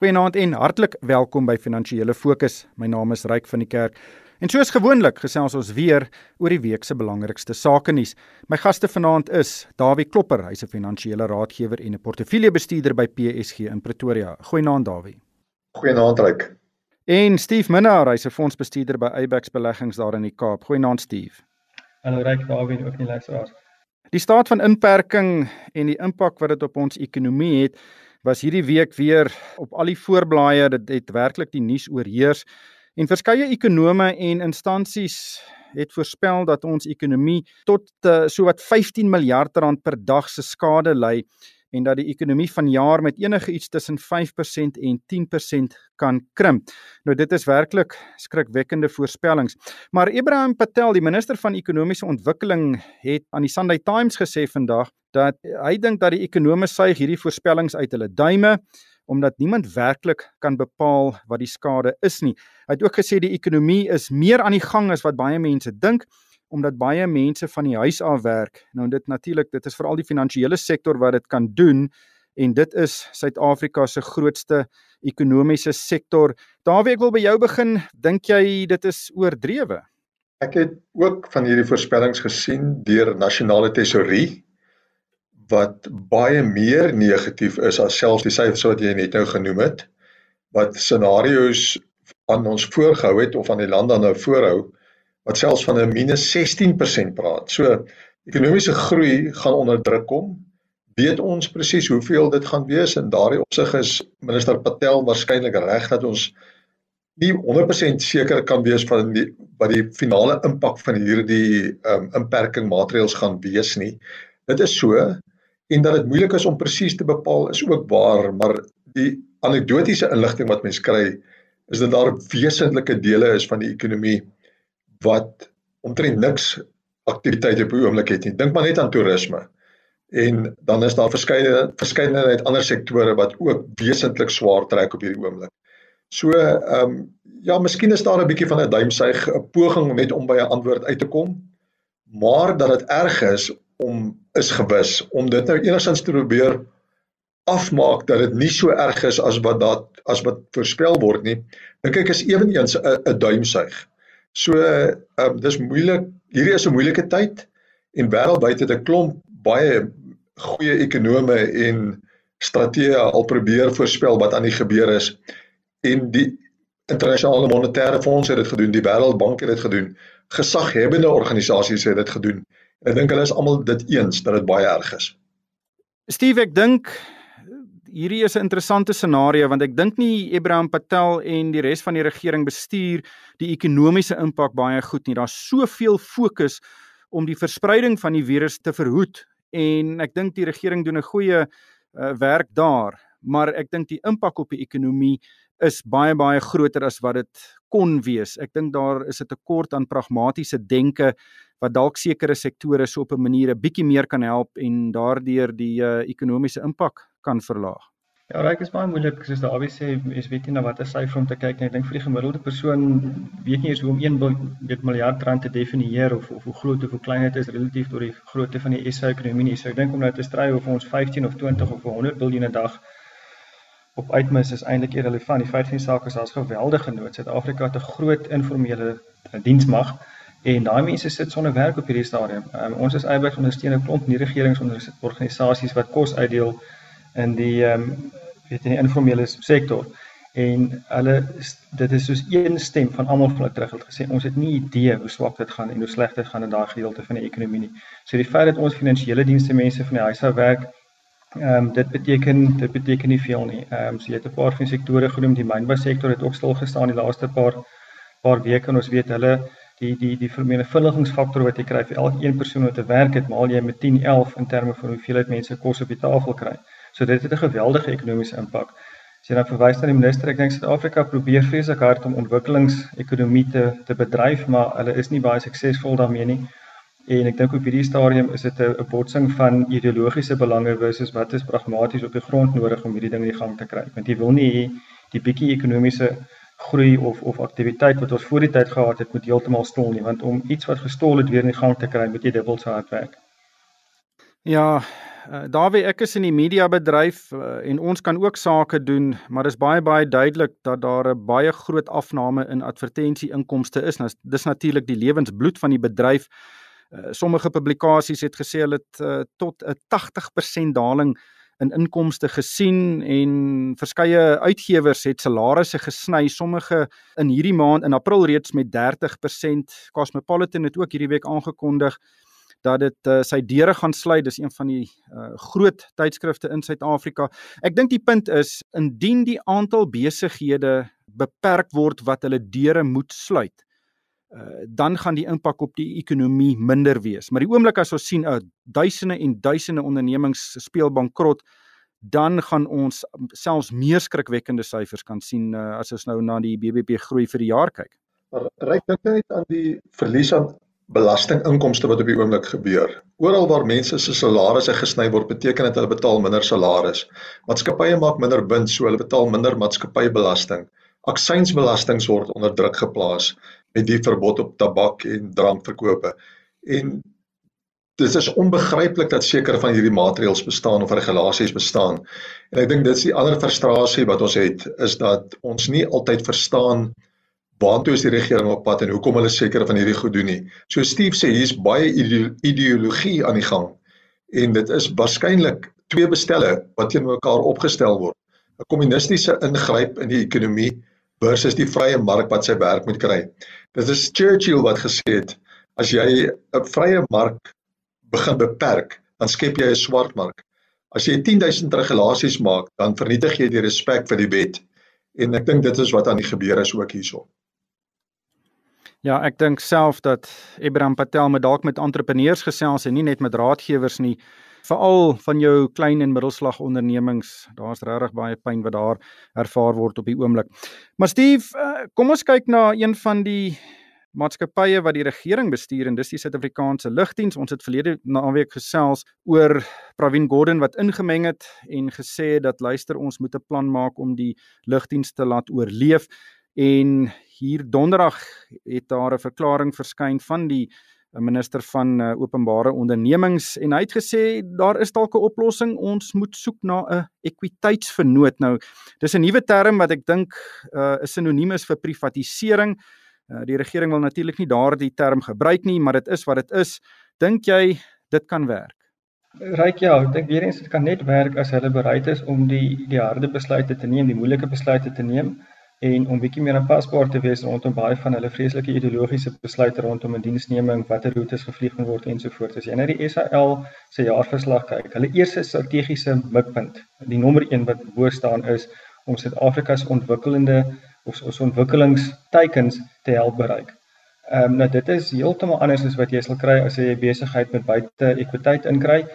Goeienaand en hartlik welkom by Finansiële Fokus. My naam is Ryk van die Kerk. En soos gewoonlik gesels ons weer oor die week se belangrikste sake nuus. My gaste vanaand is Dawie Klopper, hy's 'n finansiële raadgewer en 'n portefeuljebestuurder by PSG in Pretoria. Goeienaand Dawie. Goeienaand Ryk. En Steve Minnar, hy's 'n fondsbestuurder by Eyebax Beleggings daar in die Kaap. Goeienaand Steve. Hallo Ryk, Dawie en ook nie luisteraars. Die staat van inperking en die impak wat dit op ons ekonomie het was hierdie week weer op al die voorblaaie. Dit het werklik die nuus oorheers. En verskeie ekonome en instansies het voorspel dat ons ekonomie tot uh, sowat 15 miljard rand per dag se skade ly en dat die ekonomie vanjaar met enige iets tussen 5% en 10% kan krimp. Nou dit is werklik skrikwekkende voorspellings. Maar Ibrahim Patel, die minister van ekonomiese ontwikkeling, het aan die Sunday Times gesê vandag dat hy dink dat die ekonome suig hierdie voorspellings uit hulle duime omdat niemand werklik kan bepaal wat die skade is nie. Hy het ook gesê die ekonomie is meer aan die gang as wat baie mense dink omdat baie mense van die huis af werk. Nou dit natuurlik, dit is veral die finansiële sektor wat dit kan doen en dit is Suid-Afrika se grootste ekonomiese sektor. Dawie, ek wil by jou begin. Dink jy dit is oordrewe? Ek het ook van hierdie voorspellings gesien deur nasionale tesourie wat baie meer negatief is as selfs die syfers wat jy net nou genoem het wat scenario's aan ons voorgehou het of aan die lande nou voorhou wat selfs van 'n minus 16% praat. So ekonomiese groei gaan onder druk kom. Weet ons presies hoeveel dit gaan wees en daardie opsig is minister Patel waarskynlik reg dat ons nie 100% seker kan wees van die wat die finale impak van hierdie um, inperking maatreëls gaan wees nie. Dit is so en dat dit moeilik is om presies te bepaal is ook waar, maar die anekdotiese inligting wat mens kry is dat daar wesentlike dele is van die ekonomie wat omtrent niks aktiwiteit op die oomblik het nie. Dink maar net aan toerisme. En dan is daar verskeie verskeidenheid ander sektore wat ook wesentlik swaar trek op hierdie oomblik. So ehm um, ja, miskien is daar 'n bietjie van 'n duimsuig, 'n poging net om by 'n antwoord uit te kom. Maar dat dit erg is om is gewis om dit nou enigstens te probeer afmaak dat dit nie so erg is as wat dat as wat voorspel word nie. Dink ek is ewenigs 'n 'n duimsuig. So ehm um, dis moeilik. Hierdie is 'n moeilike tyd en wêreldwyd het 'n klomp baie goeie ekonome en strateë al probeer voorspel wat aan die gebeur is. En die internasionale monetêre fonds het dit gedoen, die Wêreldbank het dit gedoen, gesaghebende organisasies het dit gedoen. En ek dink hulle is almal dit eens dat dit baie erg is. Steve, ek dink hierdie is 'n interessante scenario want ek dink nie Abraham Patel en die res van die regering bestuur die ekonomiese impak baie goed nie. Daar's soveel fokus om die verspreiding van die virus te verhoed en ek dink die regering doen 'n goeie uh, werk daar, maar ek dink die impak op die ekonomie is baie baie groter as wat dit kon wees. Ek dink daar is 'n tekort aan pragmatiese denke wat dalk sekere sektore so op 'n manier 'n bietjie meer kan help en daardeur die uh, ekonomiese impak kan verlaag. Ja, reg is baie moeilik soos Dawie sê, jy weet nie na watter syfer om te kyk nie. Ek dink vir die gemiddelde persoon weet nie eens hoe om 1 weet miljard rand te definieer of of hoe groot of hoe klein dit is relatief tot die grootte van die SA ekonomie nie. So ek dink om nou te stry of ons 15 of 20 of 100 miljard 'n dag op uitmis is eintlik irrelevant. Die feit van die saak is daar's geweldige nood. Suid-Afrika het 'n groot informele diensmag en daai mense sit sonder werk op hierdie stadium. Um, ons is eintlik ondersteun 'n klomp nie regeringsorganisasies wat kos uitdeel in die ehm um, weet in die informele sektor en hulle dit is soos een stem van almal vlug terug het gesê ons het nie idee hoe swak dit gaan en hoe sleg dit gaan in daai gedeelte van die ekonomie nie. So die feit dat ons finansiële dienste mense van die huis af werk ehm um, dit beteken dit beteken nie veel nie. Ehm um, so jy het 'n paar van sektore genoem, die mynbou sektor het ook stil gestaan die laaste paar paar weke en ons weet hulle die die die vermenigvuldigingsfaktor wat jy kry vir elke een persoon wat te werk het, maal jy met 10, 11 in terme van hoeveelheid mense kos op die tafel kry. So dit het 'n geweldige ekonomiese impak. As jy dan verwys na die minister, ek dink Suid-Afrika probeer vreeslik hard om ontwikkelingsekonomie te te bedryf, maar hulle is nie baie suksesvol daarmee nie. En ek dink op hierdie stadium is dit 'n botsing van ideologiese belange versus wat is pragmaties op die grond nodig om hierdie ding in die gang te kry. Want jy wil nie die bietjie ekonomiese groei of of aktiwiteit wat ons voor die tyd gehad het moet heeltemal stol nie, want om iets wat gestol het weer in die gang te kry, moet jy dubbel so hard werk. Ja, Uh, Dawie, ek is in die media bedryf uh, en ons kan ook sake doen, maar dis baie baie duidelik dat daar 'n baie groot afname in advertensie inkomste is. Nou dis natuurlik die lewensbloed van die bedryf. Uh, sommige publikasies het gesê hulle het uh, tot 'n 80% daling in inkomste gesien en verskeie uitgewers het salarisse gesny, sommige in hierdie maand in April reeds met 30%. Cosmopolitan het ook hierdie week aangekondig dat dit uh, sy deure gaan sluit. Dis een van die uh, groot tydskrifte in Suid-Afrika. Ek dink die punt is indien die aantal besighede beperk word wat hulle deure moet sluit, uh, dan gaan die impak op die ekonomie minder wees. Maar die oomblik as ons sien uh, duisende en duisende ondernemings speel bankrot, dan gaan ons selfs meer skrikwekkende syfers kan sien uh, as ons nou na die BBP groei vir die jaar kyk. Ryk dink net aan die verlies aan belastinginkomste wat op die oomblik gebeur. Oral waar mense se salarisse gesny word, beteken dit hulle betaal minder salaris. Maatskappye maak minder wins, so hulle betaal minder maatskappybelasting. Aksiesbelastings word onder druk geplaas met die verbod op tabak en drankverkope. En dit is onbegryplik dat sekere van hierdie maatreëls bestaan of regulasies bestaan. En ek dink dit is die ander frustrasie wat ons het is dat ons nie altyd verstaan waartoe is die regering op pad en hoekom hulle seker van hierdie goed doen nie. So Steve sê hier's baie ideologie aan die gang en dit is waarskynlik twee bestelle wat teenoor mekaar opgestel word. 'n Kommunistiese ingryp in die ekonomie versus die vrye mark wat sy werk moet kry. Dit is Churchill wat gesê het as jy 'n vrye mark begin beperk, dan skep jy 'n swart mark. As jy 10000 regulasies maak, dan vernietig jy die respek vir die wet. En ek dink dit is wat aan die gebeur is ook hierso. Ja, ek dink self dat Ibrahim Patel met dalk met entrepreneurs gesels en nie net met raadgewers nie, veral van jou klein en middelslag ondernemings. Daar's regtig baie pyn wat daar ervaar word op die oomblik. Maar Steve, eh, kom ons kyk na een van die maatskappye wat die regering bestuur en dis die Suid-Afrikaanse Lugdiens. Ons het verlede naweek gesels oor Pravin Gordhan wat ingemeng het en gesê dat luister ons moet 'n plan maak om die lugdiens te laat oorleef en hier donderdag het daar 'n verklaring verskyn van die minister van uh, openbare ondernemings en hy het gesê daar is dalk 'n oplossing. Ons moet soek na 'n ekwiteitsvernoot nou dis 'n nuwe term wat ek dink uh, is sinoniem is vir privatisering. Uh, die regering wil natuurlik nie daardie term gebruik nie maar dit is wat dit is. Dink jy dit kan werk? Ryk ja, ek dink weer eens dit kan net werk as hulle bereid is om die die harde besluite te neem, die moeilike besluite te neem en om bietjie meer aanpasbaar te wees rondom baie van hulle vreeslike ideologiese besluite rondom 'n diensneming, watter roetes gevlieg gaan word ensovoorts. As jy na die SAL se jaarverslag kyk, hulle eerste strategiese mikpunt, die nommer 1 wat bo staan is om Suid-Afrika se ontwikkelende of ons ontwikkelingsteikens te help bereik. Ehm um, nou dit is heeltemal anders as wat jy sal kry as jy besigheid met buite ekwiteit inkry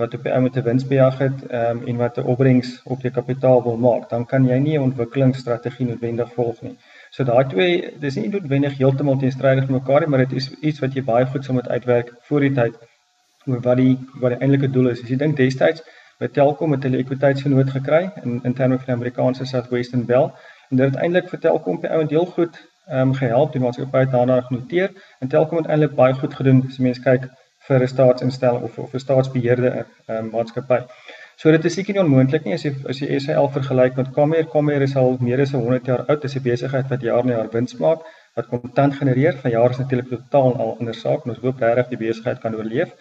wat op die ou met 'n winsbejag het um, en wat 'n opbrengs op jou kapitaal wil maak, dan kan jy nie 'n ontwikkelingsstrategie noodwendig volg nie. So daai twee, dis nie noodwendig heeltemal teenstrydig met mekaar nie, maar dit is iets wat jy baie goed sou moet uitwerk voor die tyd oor wat die wat die eintlike doel is. As jy dink destyds by Telkom het hulle ekwiteitsvernoot gekry in in terme van die Amerikaanse Southwestern Bell en dit het eintlik vir Telkom op die ou en deel goed ehm um, gehelp die maatskappy het daarna genoteer en Telkom het eintlik baie goed gedoen as jy mens kyk vir 'n staatsinstelling of of 'n staatsbeheerde um, maatskappy. So dit is seker nie onmoontlik nie as jy as jy SAL vergelyk met Comair. Comair is al meer as 100 jaar oud. Dit is 'n besigheid wat jaar na jaar wins maak, wat kontant genereer. Van jaar is natuurlik totaal 'n ander saak. Ons hoop regtig die besigheid kan oorleef.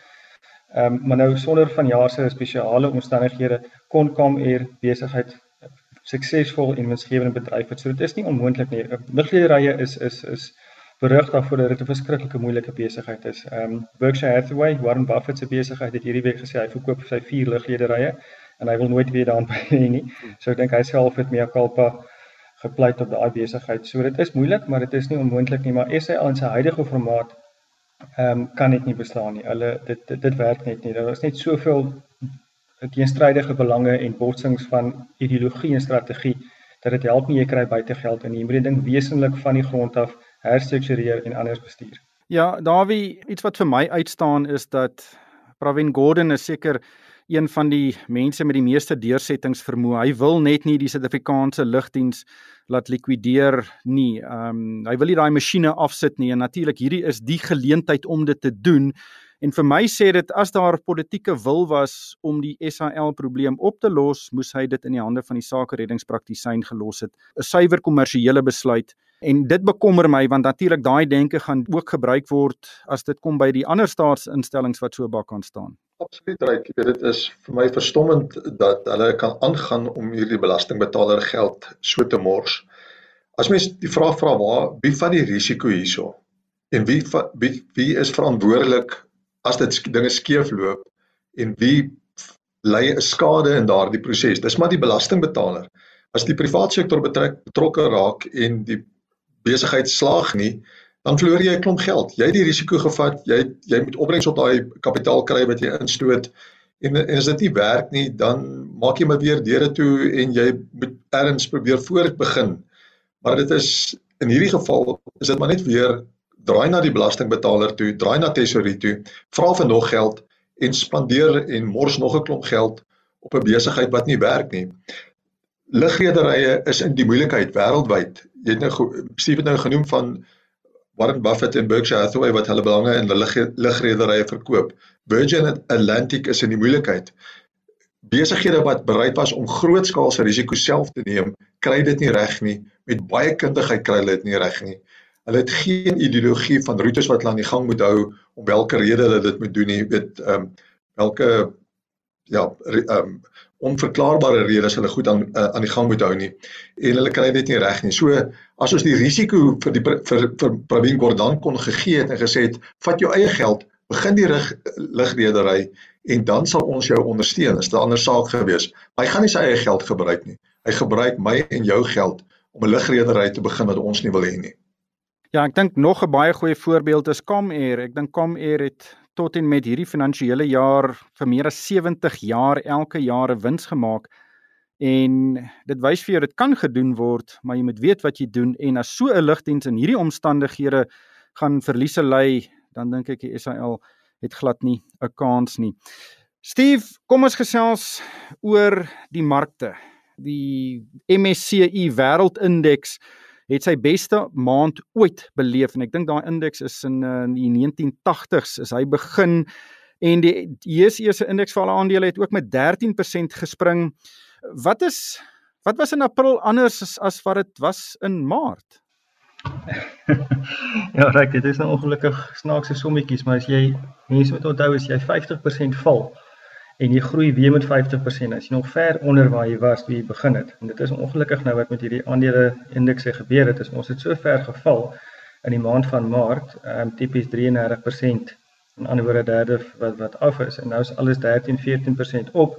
Ehm um, maar nou sonder van jaar se spesiale omstandighede kon Comair besigheid suksesvol en winsgewend bedryf het. So dit is nie onmoontlik nie. Liglederye is is is berig daarvoor dat dit 'n verskriklike moeilike besigheid is. Ehm um, Berkshire Hathaway, Warren Buffett se besigheid het hierdie week gesê hy verkoop sy vier liglederye en hy wil nooit weer daaraan by nie. So ek dink hy self het meer kalpa gepleit op daai besigheid. So dit is moeilik, maar dit is nie onmoontlik nie, maar SA in sy huidige formaat ehm um, kan dit nie bestaan nie. Hulle dit, dit dit werk net nie. Daar is net soveel teenstrydige belange en botsings van ideologie en strategie dat dit help nie jy kry buite geld in nie. Jy moet die ding wesenlik van die grond af herstruktureer en anders bestuur. Ja, Dawie, iets wat vir my uitstaan is dat Pravin Gordhan is seker een van die mense met die meeste deursettingsvermoë. Hy wil net nie die Suid-Afrikaanse lugdiens laat likwideer nie. Ehm um, hy wil nie daai masjiene afsit nie en natuurlik hierdie is die geleentheid om dit te doen En vir my sê dit as daar politieke wil was om die SAL probleem op te los, moes hy dit in die hande van die sakereddingspraktisyn gelos het. 'n Suiwer kommersiële besluit. En dit bekommer my want natuurlik daai denke gaan ook gebruik word as dit kom by die ander staatsinstellings wat so bak kan staan. Absoluut reg. Dit is vir my verstommend dat hulle kan aangaan om hierdie belastingbetaler geld so te mors. As mens die vraag vra waar wie vat die risiko hierso? En wie wie wie is verantwoordelik as dit dinge skeefloop en wie lei 'n skade in daardie proses. Dis maar die belastingbetaler. As die private sektor betrek betrokke raak en die besigheid slaag nie, dan verloor jy 'n klomp geld. Jy het die risiko gevat. Jy jy moet opbrengs op daai kapitaal kry wat jy instoot. En, en as dit nie werk nie, dan maak jy maar weer deure toe en jy moet erns probeer voort begin. Maar dit is in hierdie geval is dit maar net weer draai na die belastingbetaler toe, draai na tesorie toe, vra vir nog geld en spandeer en mors nog 'n klomp geld op 'n besigheid wat nie werk nie. Ligrederye is in die moeilikheid wêreldwyd. Jy het nou Steve het nou genoem van Warren Buffett en Berkshire Hathaway wat hulle belange in hulle ligrederye verkoop. Virgin Atlantic is in die moeilikheid. Besighede wat bereid was om grootskaalse risiko self te neem, kry dit nie reg nie. Met baie kundigheid kry hulle dit nie reg nie. Hulle het geen ideologie van roetes wat hulle aan die gang moet hou om watter rede hulle dit moet doen nie. Weet ehm um, welke ja, ehm um, onverklaarbare redes hulle goed aan uh, aan die gang moet hou nie. En hulle kry dit nie reg nie. So as ons die risiko vir die vir vir Pravin Gordhan kon gegee het en gesê het, vat jou eie geld, begin die rig ligredery en dan sal ons jou ondersteun. Is 'n ander saak gewees. Hy gaan nie sy eie geld gebruik nie. Hy gebruik my en jou geld om 'n ligredery te begin wat ons nie wil hê nie. Ja, ek dink nog 'n baie goeie voorbeeld is Comair. Ek dink Comair het tot en met hierdie finansiële jaar vir meer as 70 jaar elke jaar 'n wins gemaak. En dit wys vir jou dit kan gedoen word, maar jy moet weet wat jy doen en as so 'n ligdiens in hierdie omstandighede gaan verliese ly, dan dink ek die SAL het glad nie 'n kans nie. Steve, kom ons gesels oor die markte. Die MSCI Wêreldindeks het sy beste maand ooit beleef en ek dink daai indeks is in uh, die 1980s is hy begin en die JSE se indeks vir alle aandele het ook met 13% gespring. Wat is wat was in April anders as, as wat dit was in Maart? ja, reg, dit is nou ongelukkig snaakse sommetjies, maar as jy mense moet onthou as jy 50% val, en jy groei weer met 50% as jy nog ver onder waar jy was toe jy begin het. En dit is ongelukkig nou wat met hierdie aandele indekse gebeur het. Is ons het so ver geval in die maand van Maart, ehm um, tipies 33%. In ander woorde derde wat wat af is en nou is alles 13-14% op.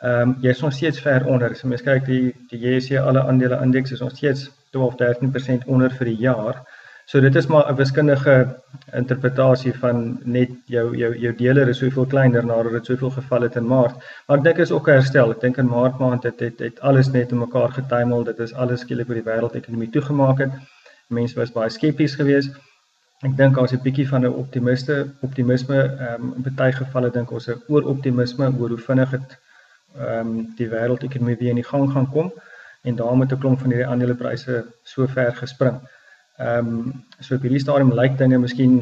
Ehm um, jy is nog steeds ver onder. So mens kyk die die JSE alle aandele indeks is nog steeds 12-13% onder vir die jaar. So dit is maar 'n wiskundige interpretasie van net jou jou jou deler is soveel kleiner nadat dit soveel geval het in Maart. Maar ek dink is ook 'n herstel. Ek dink in Maart maand het het, het alles net in mekaar getuimel. Dit is alles skielik oor die wêreldekonomie toegemaak het. Mense was baie skepties geweest. Ek dink daar's 'n bietjie van 'n optimiste optimisme ehm um, in baie gevalle dink ons 'n ooroptimisme oor hoe vinnig dit ehm um, die wêreldekonomie weer in die gang gaan kom en daarom het 'n klomp van hierdie aandelepryse so ver gespring. Ehm um, so op hierdie stadium lyk dinge miskien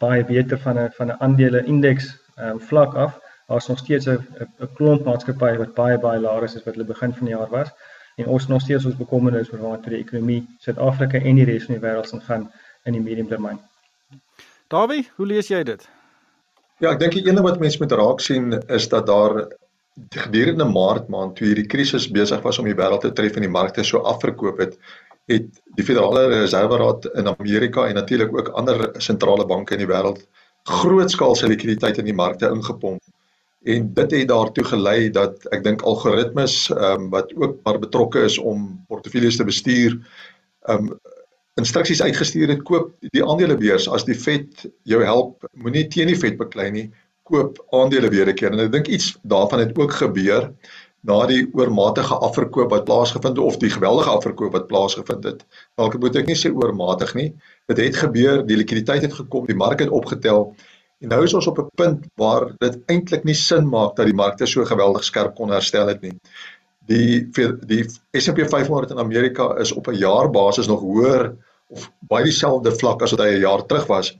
baie beter van 'n van 'n aandele indeks ehm um, vlak af. Daar's nog steeds 'n 'n klomp maatskappye wat baie baie laer is as wat hulle begin van die jaar was. En ons nog steeds ons bekommerd is oor waar die ekonomie Suid-Afrika en die res van die wêreld gaan gaan in die medium termyn. Dawie, hoe lees jy dit? Ja, ek dink die ene wat mense moet raak sien is dat daar gedurende Maart maand toe hierdie krisis besig was om die wêreld te tref en die markte so afverkoop het, het die Federale Reserveraad in Amerika en natuurlik ook ander sentrale banke in die wêreld grootskaalse likwiditeit in die markte ingepomp. En dit het daartoe gelei dat ek dink algoritmes ehm um, wat ook maar betrokke is om portefeuilles te bestuur ehm um, instruksies uitgestuur het koop die aandelebeurs. As die Fed jou help moenie teen die Fed beklei nie koop aandele weer 'n keer. En ek dink iets daarvan het ook gebeur na die oormatige afverkoop wat plaasgevind het of die geweldige afverkoop wat plaasgevind het. Dalk moet ek nie sê oormatig nie. Dit het gebeur, die likwiditeit het gekom, die mark het opgetel. En nou is ons op 'n punt waar dit eintlik nie sin maak dat die markte so geweldig skerp kon herstel het nie. Die die S&P 500 in Amerika is op 'n jaarbasis nog hoër of baie dieselfde vlak as wat hy 'n jaar terug was.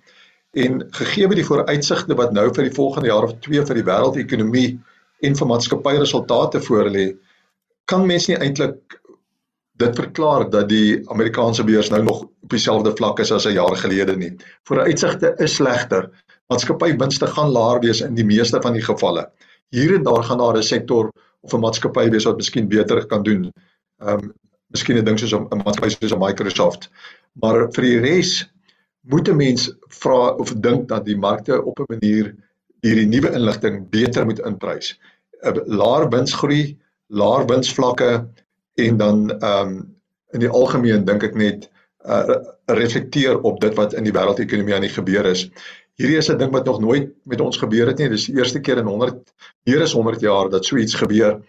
En gegee die vooruitsigte wat nou vir die volgende jaar of 2 vir die wêreldekonomie en vir maatskappy resultate voorlê, kan mens nie eintlik dit verklaar dat die Amerikaanse beurs nou nog op dieselfde vlak is as 'n jaar gelede nie. Vooruitsigte is slegter. Maatskappy winste gaan laer wees in die meeste van die gevalle. Hier en daar gaan daar 'n sektor of 'n maatskappy wees wat miskien beter kan doen. Ehm um, miskien 'n ding soos 'n maatskappy soos Microsoft. Maar vir die res moet 'n mens vra of dink dat die markte op 'n manier hierdie nuwe inligting beter moet inprys. 'n Laer winsgroei, laer winsvlakke en dan ehm um, in die algemeen dink ek net uh, reflekteer op dit wat in die wêreldekonomie aan die gebeur is. Hierdie is 'n ding wat nog nooit met ons gebeur het nie. Dis die eerste keer in 100 meer as 100 jaar dat so iets gebeur.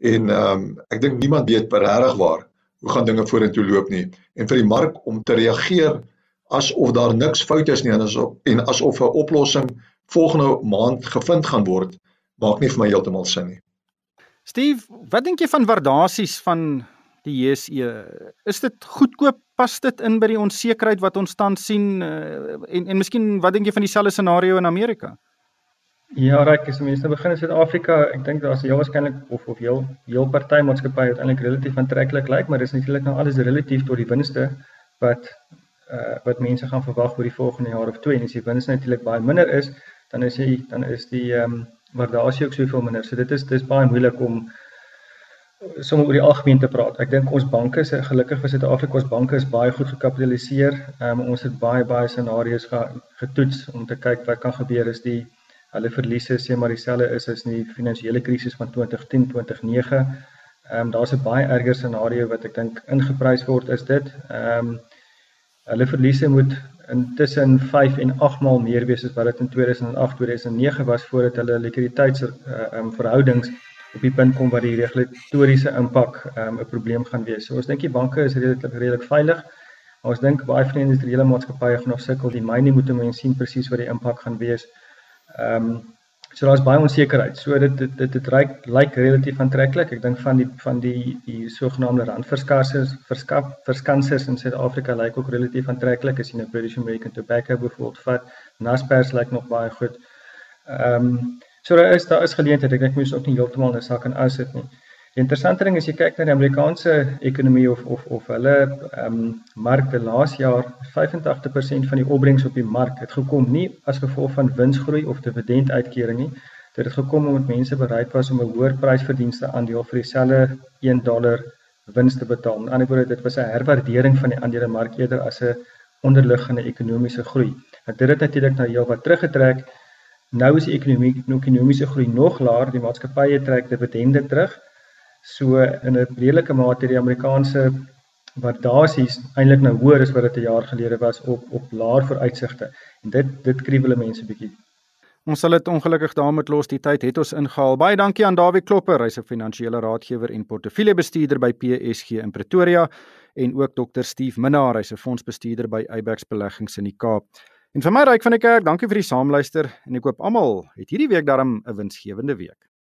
En ehm um, ek dink niemand weet regtig waar hoe gaan dinge vorentoe loop nie. En vir die mark om te reageer asof daar niks fout is nie en asof en asof 'n oplossing volgende maand gevind gaan word, maak nie vir my heeltemal sin nie. Steve, wat dink jy van waardasies van die JSE? Is dit goedkoop? Pas dit in by die onsekerheid wat ons tans sien uh, en en miskien wat dink jy van dieselfde scenario in Amerika? Ja, reg, as mense begin in Suid-Afrika, ek dink daar's heel waarskynlik of of heel heel party maatskappye uiteindelik relatief aantreklik lyk, maar dis natuurlik nou alles relatief tot die winste wat uh wat mense gaan verwag oor die volgende jaar of twee en as die wins natuurlik baie minder is, dan is hy dan is die ehm um, waardasie ook soveel minder. So dit is dis baie moeilik om sommer oor die algemeen te praat. Ek dink ons banke is gelukkig vir Suid-Afrika, ons banke is baie goed gekapitaliseer. Ehm um, ons het baie baie scenario's ge, getoets om te kyk wat kan gebeur as die hulle verliese sê maar dieselfde is as in die finansiële krisis van 2010 2009. Ehm um, daar's 'n baie erger scenario wat ek dink ingeprys word is dit. Ehm um, Hulle verliese moet intussen 5 en 8 maal meer wees as wat dit in 2008 2009 was voordat hulle likwiditeits uh, um, verhoudings op die punt kom waar die regulatoriese impak um, 'n probleem gaan wees. So ons dink die banke is redelik redelik veilig. Ons dink baie van die industriële maatskappye gaan nog sukkel. Die myne moet mense sien presies wat die impak gaan wees. Ehm um, So daar's baie onsekerheid. So dit dit dit, dit lyk relatief aantreklik. Ek dink van die van die die sogenaamde randverskansers verskaf verskansers in Suid-Afrika lyk ook relatief aantreklik. As jy nou British American Tobacco byvoorbeeld vat, Naspers lyk nog baie goed. Ehm um, so daar is daar is geleenthede. Ek dink mens ook nie heeltemal 'n sak en as dit nie. Die interessante ding is jy kyk na die Amerikaanse ekonomie of of of hulle ehm um, markte laas jaar 85% van die opbrengs op die mark het gekom nie as gevolg van winsgroei of dividenduitkering nie. Dit het gekom omdat mense bereid was om 'n hoër prysverdienste aandeel vir dieselfde 1 dollar wins te betaal. Aan die ander kant dit was 'n herwaardering van die aandelemark eerder as 'n onderliggende ekonomiese groei. Want dit het natuurlik nou heelwat teruggetrek. Nou is die ekonomie ekonomiese groei nog laer, die maatskappye trek dividende terug So in 'n redelike mate die Amerikaanse waardasies eintlik nou hoër as wat dit 'n jaar gelede was op op laer vooruitsigte. En dit dit kriebel mense bietjie. Ons sal dit ongelukkig daarmee los. Die tyd het ons ingehaal. Baie dankie aan Dawie Klopper, hy's 'n finansiële raadgewer en portefeuljebestuurder by PSG in Pretoria en ook Dr. Steve Minnar, hy's 'n fondsbestuurder by Eyebax Beleggings in die Kaap. En vir my ryk van die kerk, dankie vir die saamluister en ek hoop almal het hierdie week darm 'n winsgewende week.